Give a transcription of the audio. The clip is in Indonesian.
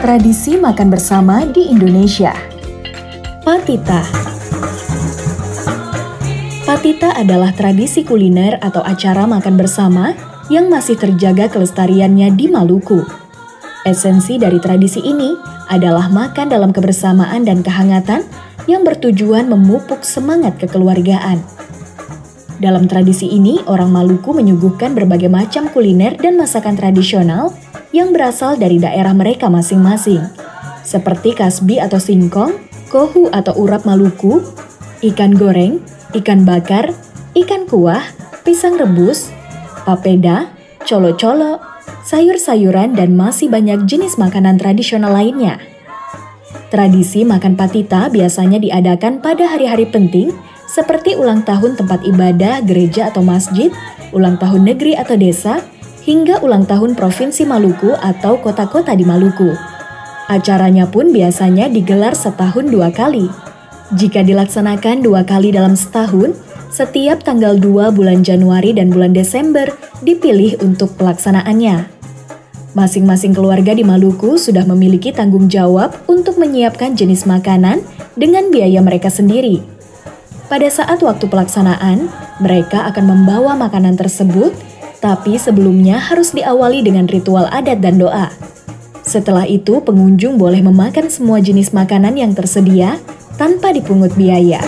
Tradisi makan bersama di Indonesia. Patita. Patita adalah tradisi kuliner atau acara makan bersama yang masih terjaga kelestariannya di Maluku. Esensi dari tradisi ini adalah makan dalam kebersamaan dan kehangatan yang bertujuan memupuk semangat kekeluargaan. Dalam tradisi ini, orang Maluku menyuguhkan berbagai macam kuliner dan masakan tradisional yang berasal dari daerah mereka masing-masing, seperti kasbi atau singkong, kohu atau urap Maluku, ikan goreng, ikan bakar, ikan kuah, pisang rebus, papeda, colo-colo, sayur-sayuran, dan masih banyak jenis makanan tradisional lainnya. Tradisi makan patita biasanya diadakan pada hari-hari penting seperti ulang tahun tempat ibadah, gereja atau masjid, ulang tahun negeri atau desa, hingga ulang tahun Provinsi Maluku atau kota-kota di Maluku. Acaranya pun biasanya digelar setahun dua kali. Jika dilaksanakan dua kali dalam setahun, setiap tanggal 2 bulan Januari dan bulan Desember dipilih untuk pelaksanaannya. Masing-masing keluarga di Maluku sudah memiliki tanggung jawab untuk menyiapkan jenis makanan dengan biaya mereka sendiri. Pada saat waktu pelaksanaan, mereka akan membawa makanan tersebut, tapi sebelumnya harus diawali dengan ritual adat dan doa. Setelah itu, pengunjung boleh memakan semua jenis makanan yang tersedia tanpa dipungut biaya.